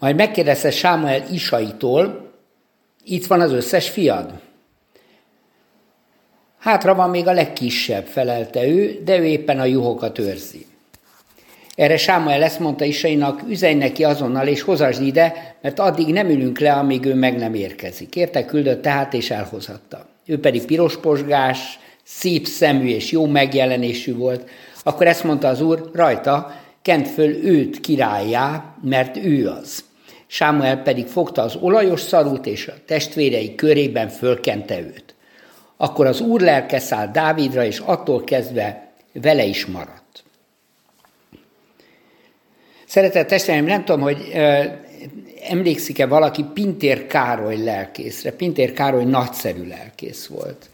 Majd megkérdezte Sámuel Isaitól, itt van az összes fiad. Hátra van még a legkisebb, felelte ő, de ő éppen a juhokat őrzi. Erre Sámuel ezt mondta Isainak, üzenj neki azonnal, és hozasd ide, mert addig nem ülünk le, amíg ő meg nem érkezik. Érte küldött tehát, és elhozatta. Ő pedig pirosposgás, szép szemű és jó megjelenésű volt. Akkor ezt mondta az úr, rajta, kent föl őt királyá, mert ő az. Sámuel pedig fogta az olajos szarút, és a testvérei körében fölkente őt. Akkor az úr lelke szállt Dávidra, és attól kezdve vele is maradt. Szeretett testvéreim, nem tudom, hogy emlékszik-e valaki Pintér Károly lelkészre. Pintér Károly nagyszerű lelkész volt.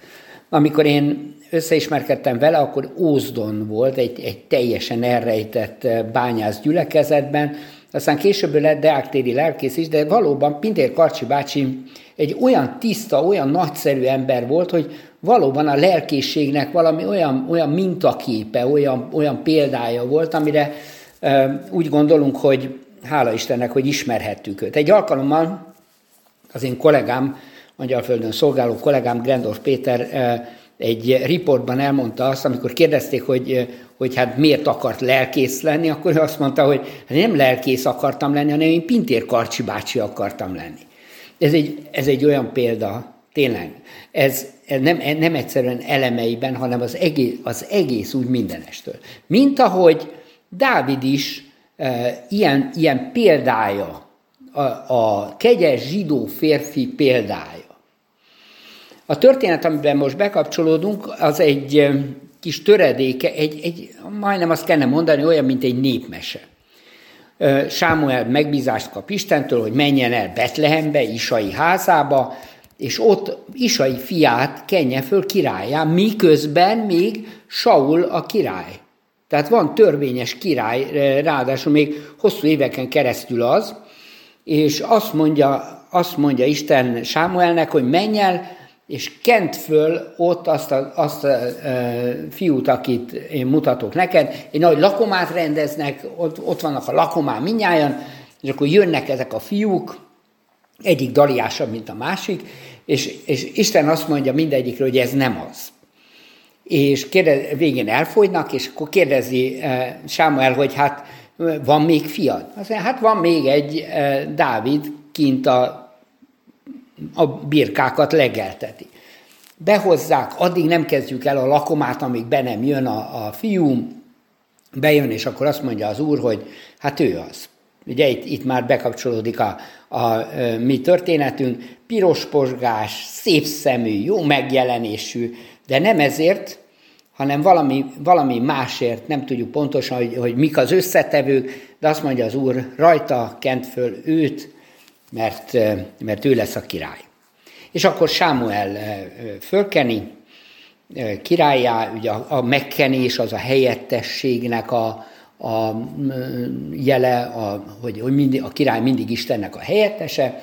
Amikor én összeismerkedtem vele, akkor Ózdon volt, egy, egy teljesen elrejtett bányász gyülekezetben, aztán később lett deáktéri lelkész is, de valóban Pintér Karcsi bácsi egy olyan tiszta, olyan nagyszerű ember volt, hogy valóban a lelkészségnek valami olyan, olyan mintaképe, olyan, olyan példája volt, amire e, úgy gondolunk, hogy hála Istennek, hogy ismerhettük őt. Egy alkalommal az én kollégám, Földön szolgáló kollégám Grendorf Péter e, egy riportban elmondta azt, amikor kérdezték, hogy, hogy hát miért akart lelkész lenni, akkor ő azt mondta, hogy hát nem lelkész akartam lenni, hanem én Pintér Karcsi bácsi akartam lenni. Ez egy, ez egy olyan példa, tényleg, ez nem, nem egyszerűen elemeiben, hanem az egész, az egész úgy mindenestől. Mint ahogy Dávid is e, ilyen, ilyen példája, a, a kegyes zsidó férfi példája. A történet, amiben most bekapcsolódunk, az egy kis töredéke, egy, egy, majdnem azt kellene mondani, olyan, mint egy népmese. Sámuel megbízást kap Istentől, hogy menjen el Betlehembe, Isai házába, és ott Isai fiát kenje föl királyá, miközben még Saul a király. Tehát van törvényes király, ráadásul még hosszú éveken keresztül az, és azt mondja, azt mondja Isten Sámuelnek, hogy menj el, és kent föl ott azt a, azt a e, fiút, akit én mutatok neked, egy nagy lakomát rendeznek, ott, ott vannak a lakomán minnyáján, és akkor jönnek ezek a fiúk, egyik daliásabb, mint a másik, és, és Isten azt mondja mindegyikről, hogy ez nem az. És kérdez, végén elfogynak, és akkor kérdezi e, Sámuel, hogy hát van még fiad? Azt mondja, hát van még egy e, Dávid kint a a birkákat legelteti. Behozzák, addig nem kezdjük el a lakomát, amíg be nem jön a, a fiú, bejön, és akkor azt mondja az úr, hogy hát ő az. Ugye itt, itt már bekapcsolódik a, a, a mi történetünk, piros posgás, szép szemű, jó megjelenésű, de nem ezért, hanem valami, valami másért, nem tudjuk pontosan, hogy, hogy mik az összetevők, de azt mondja az Úr, rajta kent föl őt, mert, mert ő lesz a király. És akkor Sámuel fölkeni királyá, ugye a, a megkenés az a helyettességnek a, a jele, a, hogy, hogy mindig, a király mindig Istennek a helyettese,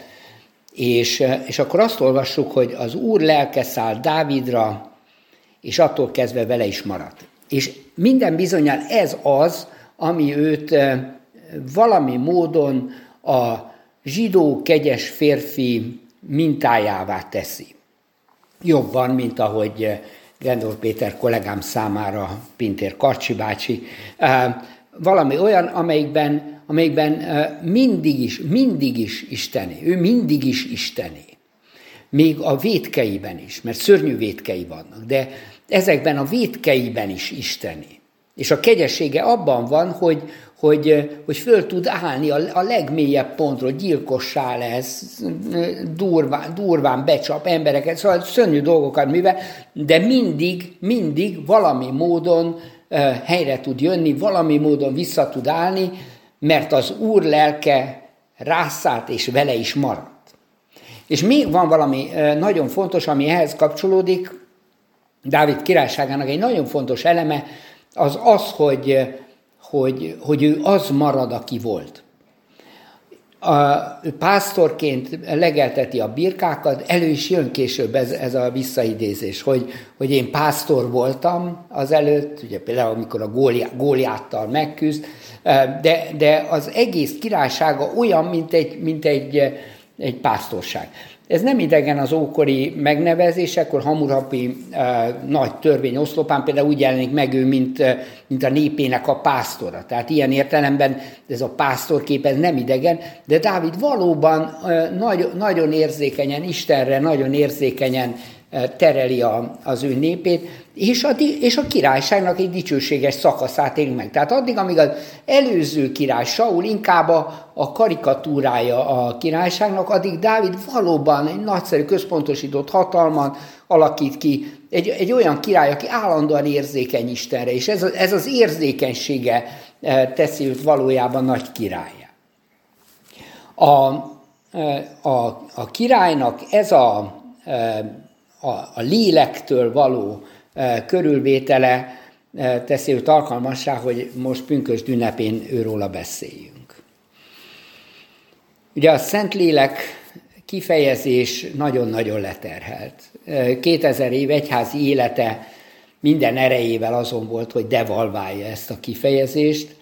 és, és akkor azt olvassuk, hogy az Úr lelke száll Dávidra, és attól kezdve vele is maradt. És minden bizonyal ez az, ami őt valami módon a zsidó kegyes férfi mintájává teszi. Jobban, mint ahogy eh, Gendor Péter kollégám számára Pintér Karcsi bácsi. Eh, valami olyan, amelyikben, amelyikben eh, mindig is, mindig is isteni. Ő mindig is isteni. Még a vétkeiben is, mert szörnyű vétkei vannak, de ezekben a vétkeiben is isteni. És a kegyessége abban van, hogy, hogy, hogy föl tud állni a, a legmélyebb pontról, gyilkossá lesz, durván, durván becsap embereket, szóval szörnyű dolgokat művel, de mindig, mindig valami módon helyre tud jönni, valami módon vissza tud állni, mert az Úr lelke rászállt és vele is maradt. És még van valami nagyon fontos, ami ehhez kapcsolódik, Dávid királyságának egy nagyon fontos eleme, az az, hogy hogy, hogy ő az marad, aki volt. a, pásztorként legelteti a birkákat, elő is jön később ez, ez a visszaidézés, hogy, hogy én pásztor voltam az előtt, ugye például amikor a góliáttal megküzd, de, de az egész királysága olyan, mint egy, mint egy, egy pásztorság. Ez nem idegen az ókori megnevezésekor, Hamurapi e, nagy törvény oszlopán például úgy jelenik meg ő, mint, e, mint a népének a pásztora. Tehát ilyen értelemben ez a pásztorkép ez nem idegen, de Dávid valóban e, nagy, nagyon érzékenyen, Istenre nagyon érzékenyen tereli a, az ő népét, és a, és a királyságnak egy dicsőséges szakaszát él meg. Tehát addig, amíg az előző király Saul inkább a, a karikatúrája a királyságnak, addig Dávid valóban egy nagyszerű központosított hatalmat alakít ki, egy, egy olyan király, aki állandóan érzékeny Istenre, és ez, ez az érzékenysége teszi őt valójában nagy királyá. A, a, a királynak ez a a, a lélektől való e, körülvétele e, teszi őt alkalmassá, hogy most pünkös ünnepén őróla beszéljünk. Ugye a Szentlélek kifejezés nagyon-nagyon leterhelt. 2000 e, év egyházi élete minden erejével azon volt, hogy devalválja ezt a kifejezést,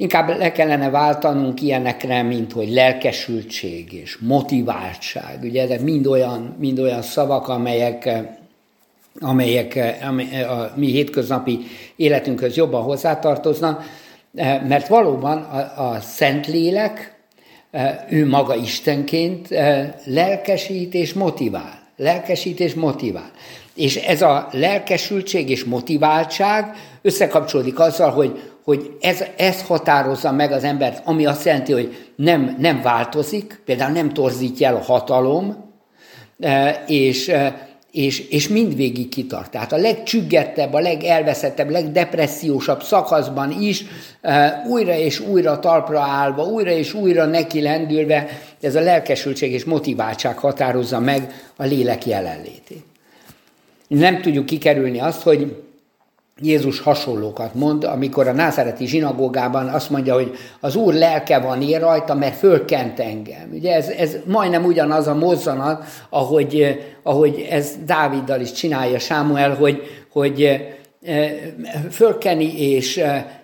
Inkább le kellene váltanunk ilyenekre, mint hogy lelkesültség és motiváltság. Ugye ezek mind olyan, mind olyan szavak, amelyek, amelyek a mi hétköznapi életünkhöz jobban hozzátartoznak, mert valóban a, a Szentlélek, ő maga Istenként lelkesít és motivál. Lelkesít és motivál. És ez a lelkesültség és motiváltság összekapcsolódik azzal, hogy, hogy ez, ez határozza meg az embert, ami azt jelenti, hogy nem, nem változik, például nem torzítja el a hatalom, e, és, e, és, és mindvégig kitart. Tehát a legcsüggettebb, a legelveszettebb, legdepressziósabb szakaszban is e, újra és újra talpra állva, újra és újra neki lendülve, ez a lelkesültség és motiváltság határozza meg a lélek jelenlétét. Nem tudjuk kikerülni azt, hogy Jézus hasonlókat mond, amikor a názáreti zsinagógában azt mondja, hogy az Úr lelke van ér rajta, mert fölkent engem. Ugye ez, ez majdnem ugyanaz a mozzanat, ahogy, ahogy ez Dáviddal is csinálja Sámuel, hogy, hogy e, fölkeni és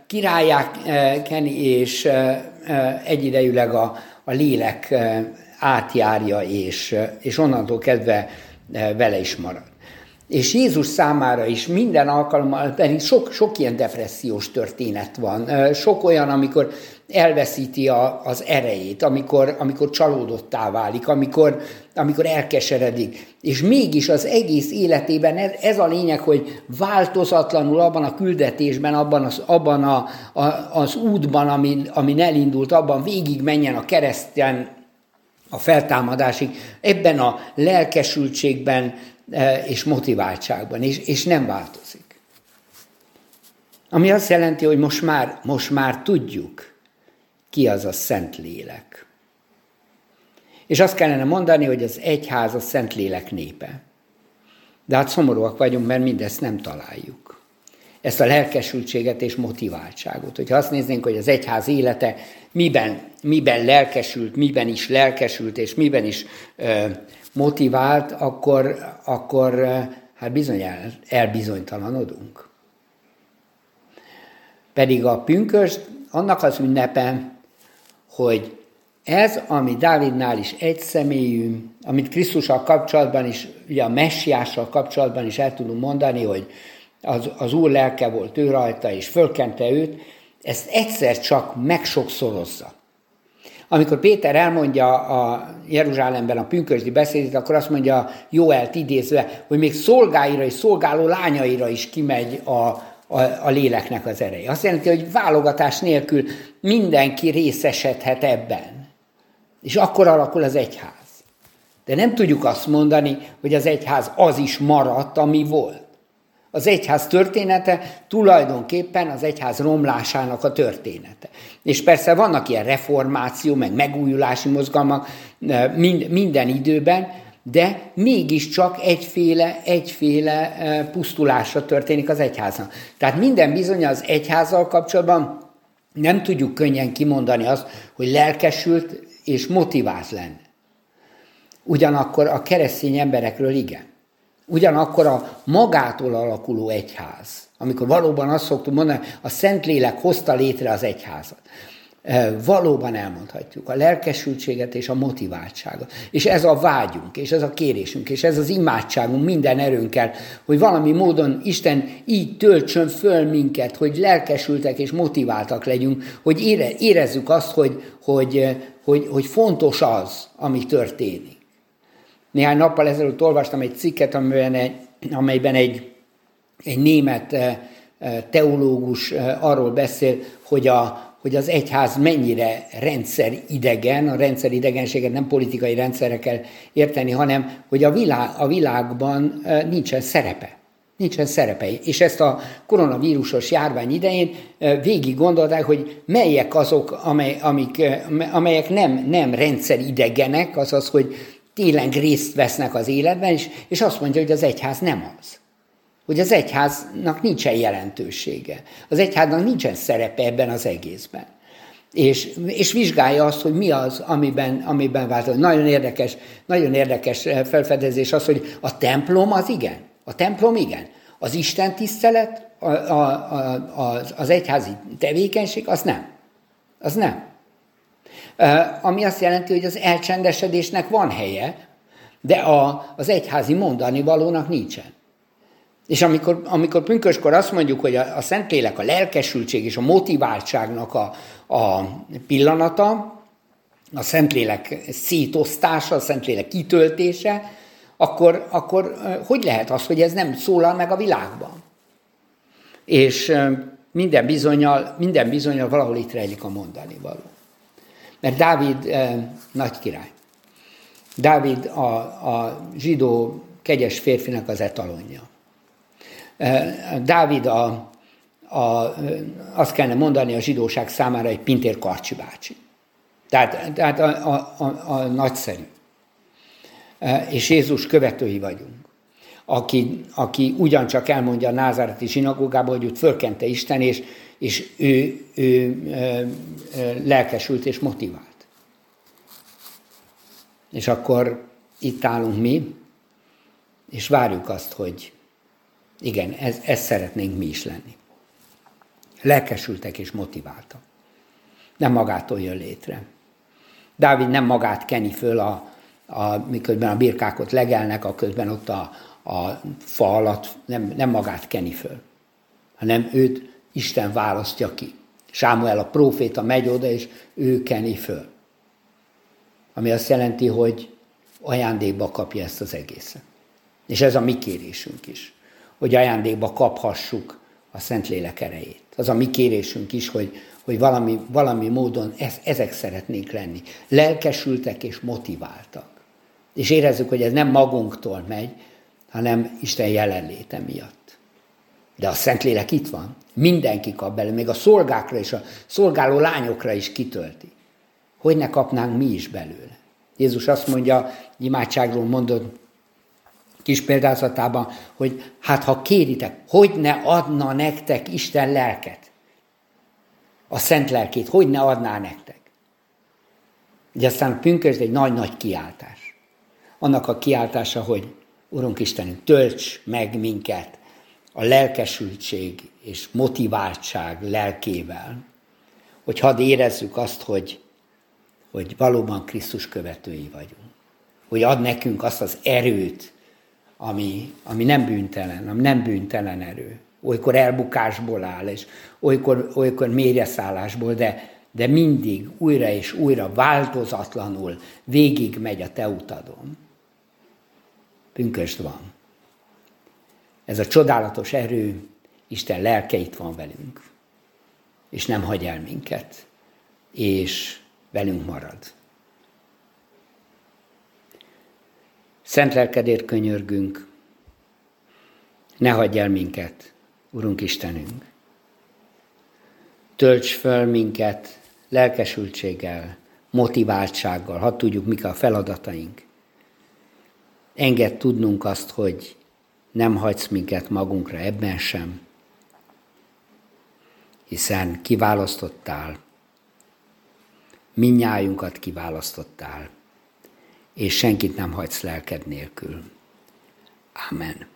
királyák e, keni, és egyidejűleg a, a lélek átjárja, és, és onnantól kezdve vele is marad. És Jézus számára is minden alkalommal, pedig sok, sok ilyen depressziós történet van, sok olyan, amikor elveszíti a, az erejét, amikor, amikor csalódottá válik, amikor, amikor elkeseredik. És mégis az egész életében ez, ez a lényeg, hogy változatlanul abban a küldetésben, abban az, abban a, a, az útban, amin, amin elindult, abban végig menjen a kereszten a feltámadásig, ebben a lelkesültségben, E, és motiváltságban, és, és nem változik. Ami azt jelenti, hogy most már, most már tudjuk, ki az a Szent Lélek. És azt kellene mondani, hogy az egyház a Szent Lélek népe. De hát szomorúak vagyunk, mert mindezt nem találjuk. Ezt a lelkesültséget és motiváltságot. Hogyha azt néznénk, hogy az egyház élete miben, miben lelkesült, miben is lelkesült, és miben is ö, motivált, akkor, akkor hát bizony el, elbizonytalanodunk. Pedig a pünkös annak az ünnepe, hogy ez, ami Dávidnál is egy személyű, amit Krisztussal kapcsolatban is, ugye a messiással kapcsolatban is el tudunk mondani, hogy az, az Úr lelke volt ő rajta, és fölkente őt, ezt egyszer csak megsokszorozza. Amikor Péter elmondja a Jeruzsálemben a pünkösdi beszédét, akkor azt mondja Jóelt idézve, hogy még szolgáira és szolgáló lányaira is kimegy a, a, a léleknek az ereje. Azt jelenti, hogy válogatás nélkül mindenki részesedhet ebben. És akkor alakul az egyház. De nem tudjuk azt mondani, hogy az egyház az is maradt, ami volt. Az egyház története tulajdonképpen az egyház romlásának a története. És persze vannak ilyen reformáció, meg megújulási mozgalmak eh, minden időben, de mégiscsak egyféle, egyféle eh, pusztulásra történik az egyháznak. Tehát minden bizony az egyházzal kapcsolatban nem tudjuk könnyen kimondani azt, hogy lelkesült és motivált lenne. Ugyanakkor a keresztény emberekről igen. Ugyanakkor a magától alakuló egyház, amikor valóban azt szoktuk mondani, a Szentlélek hozta létre az egyházat. Valóban elmondhatjuk a lelkesültséget és a motiváltságot. És ez a vágyunk, és ez a kérésünk, és ez az imádságunk minden erőnkkel, hogy valami módon Isten így töltsön föl minket, hogy lelkesültek és motiváltak legyünk, hogy érezzük azt, hogy, hogy, hogy, hogy fontos az, ami történik. Néhány nappal ezelőtt olvastam egy cikket, amelyben egy, amelyben egy, egy német teológus arról beszél, hogy a, hogy az egyház mennyire rendszeridegen, a rendszeridegenséget nem politikai rendszerre kell érteni, hanem hogy a, világ, a világban nincsen szerepe. Nincsen szerepe. És ezt a koronavírusos járvány idején végig gondolták, hogy melyek azok, amely, amik, amelyek nem, nem rendszeridegenek, azaz, hogy tényleg részt vesznek az életben, és, és azt mondja, hogy az egyház nem az hogy az egyháznak nincsen jelentősége. Az egyháznak nincsen szerepe ebben az egészben. És, és vizsgálja azt, hogy mi az, amiben, amiben változik. Nagyon érdekes, nagyon érdekes felfedezés az, hogy a templom az igen. A templom igen. Az Isten tisztelet, a, a, a, az, az egyházi tevékenység, az nem. Az nem. Ami azt jelenti, hogy az elcsendesedésnek van helye, de a, az egyházi mondani valónak nincsen. És amikor, amikor pünköskor azt mondjuk, hogy a, a Szentlélek a lelkesültség és a motiváltságnak a, a pillanata, a Szentlélek szétosztása, a Szentlélek kitöltése, akkor, akkor hogy lehet az, hogy ez nem szólal meg a világban? És minden bizonyal, minden bizonyal valahol itt rejlik a mondani való. Mert Dávid eh, nagy király. Dávid a, a zsidó kegyes férfinak az etalonja. Dávid a, a, azt kellene mondani a zsidóság számára egy Pintér Karcsi bácsi. Tehát, tehát a, a, a, a nagyszerű. És Jézus követői vagyunk. Aki, aki ugyancsak elmondja a názáreti zsinagógából, hogy őt fölkente Isten, és, és ő, ő, ő lelkesült és motivált. És akkor itt állunk mi, és várjuk azt, hogy igen, ez, ez szeretnénk mi is lenni. Lelkesültek és motiváltak. Nem magától jön létre. Dávid nem magát keni föl, a, a, miközben a birkákot legelnek, a közben ott a, a fa alatt nem, nem magát keni föl, hanem őt Isten választja ki. Sámuel a próféta megy oda, és ő keni föl. Ami azt jelenti, hogy ajándékba kapja ezt az egészet. És ez a mi kérésünk is hogy ajándékba kaphassuk a Szentlélek erejét. Az a mi kérésünk is, hogy, hogy valami, valami módon ez, ezek szeretnénk lenni. Lelkesültek és motiváltak. És érezzük, hogy ez nem magunktól megy, hanem Isten jelenléte miatt. De a Szentlélek itt van. Mindenki kap belőle, még a szolgákra és a szolgáló lányokra is kitölti. Hogy ne kapnánk mi is belőle. Jézus azt mondja, imádságról mondod, kis példázatában, hogy hát ha kéritek, hogy ne adna nektek Isten lelket? A szent lelkét, hogy ne adná nektek? Ugye aztán a pünkösd egy nagy-nagy kiáltás. Annak a kiáltása, hogy Urunk Istenünk, tölts meg minket a lelkesültség és motiváltság lelkével, hogy hadd érezzük azt, hogy, hogy valóban Krisztus követői vagyunk. Hogy ad nekünk azt az erőt, ami, ami nem bűntelen, ami nem bűntelen erő. Olykor elbukásból áll, és olykor, olykor mérjeszállásból, de, de mindig újra és újra változatlanul végig megy a te utadon. Pünkösd van. Ez a csodálatos erő, Isten lelke itt van velünk, és nem hagy el minket, és velünk marad. Szent lelkedért könyörgünk, ne hagyj el minket, Urunk Istenünk. Tölts föl minket lelkesültséggel, motiváltsággal, ha tudjuk, mik a feladataink. Engedd tudnunk azt, hogy nem hagysz minket magunkra ebben sem, hiszen kiválasztottál, minnyájunkat kiválasztottál, és senkit nem hagysz lelked nélkül. Amen.